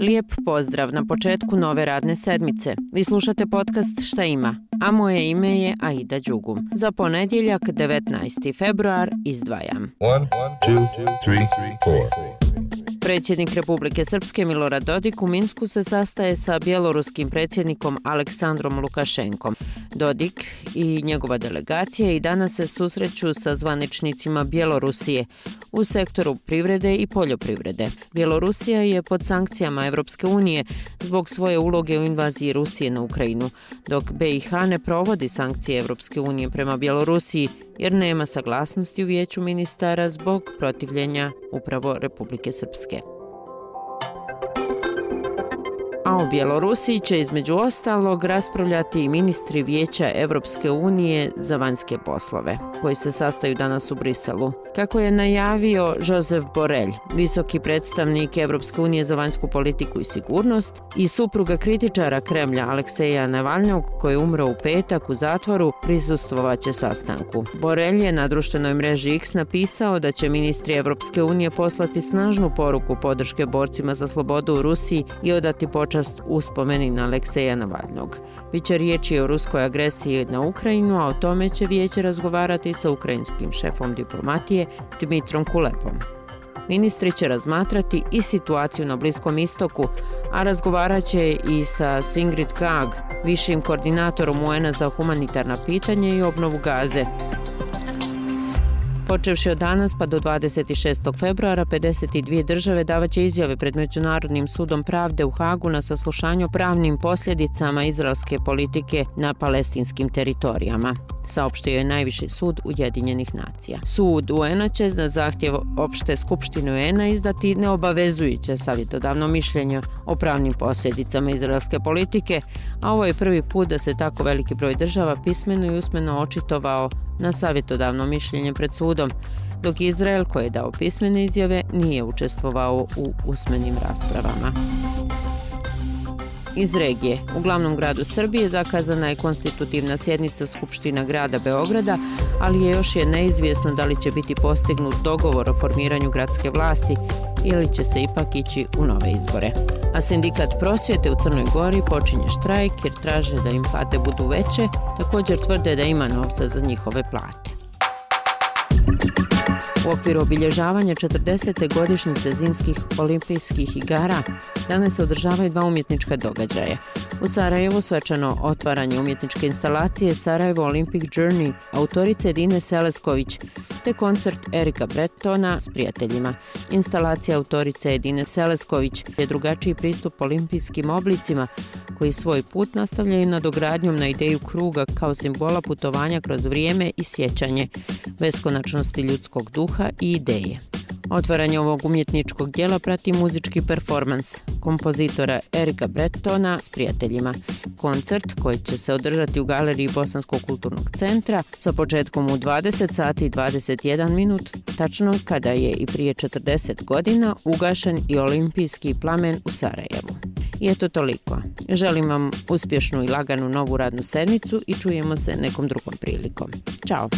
Lijep pozdrav na početku nove radne sedmice. Vi slušate podcast Šta ima, a moje ime je Aida Đugum. Za ponedjeljak 19. februar izdvajam. 1, 2, 3, 4. Predsjednik Republike Srpske Milorad Dodik u Minsku se sastaje sa bjeloruskim predsjednikom Aleksandrom Lukašenkom. Dodik i njegova delegacija i danas se susreću sa zvaničnicima Bjelorusije u sektoru privrede i poljoprivrede. Bjelorusija je pod sankcijama Evropske unije zbog svoje uloge u invaziji Rusije na Ukrajinu, dok BiH ne provodi sankcije Evropske unije prema Bjelorusiji jer nema saglasnosti u vijeću ministara zbog protivljenja upravo Republike Srpske o u Bjelorusiji će između ostalog raspravljati i ministri Vijeća Evropske unije za vanjske poslove, koji se sastaju danas u Briselu. Kako je najavio Josef Borelj, visoki predstavnik Evropske unije za vanjsku politiku i sigurnost, i supruga kritičara Kremlja Alekseja Navalnog, koji je umro u petak u zatvoru, prisustvovaće sastanku. Borelj je na društvenoj mreži X napisao da će ministri Evropske unije poslati snažnu poruku podrške borcima za slobodu u Rusiji i odati počast uspomeni na Alekseja Navalnog. Biće riječi o ruskoj agresiji na Ukrajinu, a o tome će vijeće razgovarati sa ukrajinskim šefom diplomatije Dmitrom Kulepom. Ministri će razmatrati i situaciju na Bliskom istoku, a razgovarat će i sa Singrid Gag, višim koordinatorom UN-a za humanitarna pitanja i obnovu gaze. Počevši od danas pa do 26. februara, 52 države davaće izjave pred Međunarodnim sudom pravde u Hagu na saslušanju o pravnim posljedicama izraelske politike na palestinskim teritorijama saopštio je najviši sud Ujedinjenih nacija. Sud UN-a će na zahtjev opšte skupštine UN-a izdati neobavezujuće savjetodavno mišljenje o pravnim posljedicama izraelske politike, a ovo je prvi put da se tako veliki broj država pismeno i usmeno očitovao na savjetodavno mišljenje pred sudom, dok Izrael, koji je dao pismene izjave, nije učestvovao u usmenim raspravama iz regije. U glavnom gradu Srbije zakazana je konstitutivna sjednica Skupština grada Beograda, ali je još je neizvjesno da li će biti postignut dogovor o formiranju gradske vlasti ili će se ipak ići u nove izbore. A sindikat prosvjete u Crnoj Gori počinje štrajk jer traže da im plate budu veće, također tvrde da ima novca za njihove plate. U okviru obilježavanja 40. godišnjice zimskih olimpijskih igara danas se održavaju dva umjetnička događaja. U Sarajevu svečano otvaranje umjetničke instalacije Sarajevo Olympic Journey autorice Dine Selesković te koncert Erika Bretona s prijateljima. Instalacija autorice Edine Selesković je drugačiji pristup olimpijskim oblicima koji svoj put nastavljaju nadogradnjom na ideju kruga kao simbola putovanja kroz vrijeme i sjećanje, beskonačnosti ljudskog duha i ideje. Otvaranje ovog umjetničkog dijela prati muzički performans kompozitora Erika Bretona s prijateljima. Koncert koji će se održati u galeriji Bosanskog kulturnog centra sa početkom u 20 sati i 21 minut, tačno kada je i prije 40 godina ugašen i olimpijski plamen u Sarajevu. I eto toliko. Želim vam uspješnu i laganu novu radnu sedmicu i čujemo se nekom drugom prilikom. Ćao!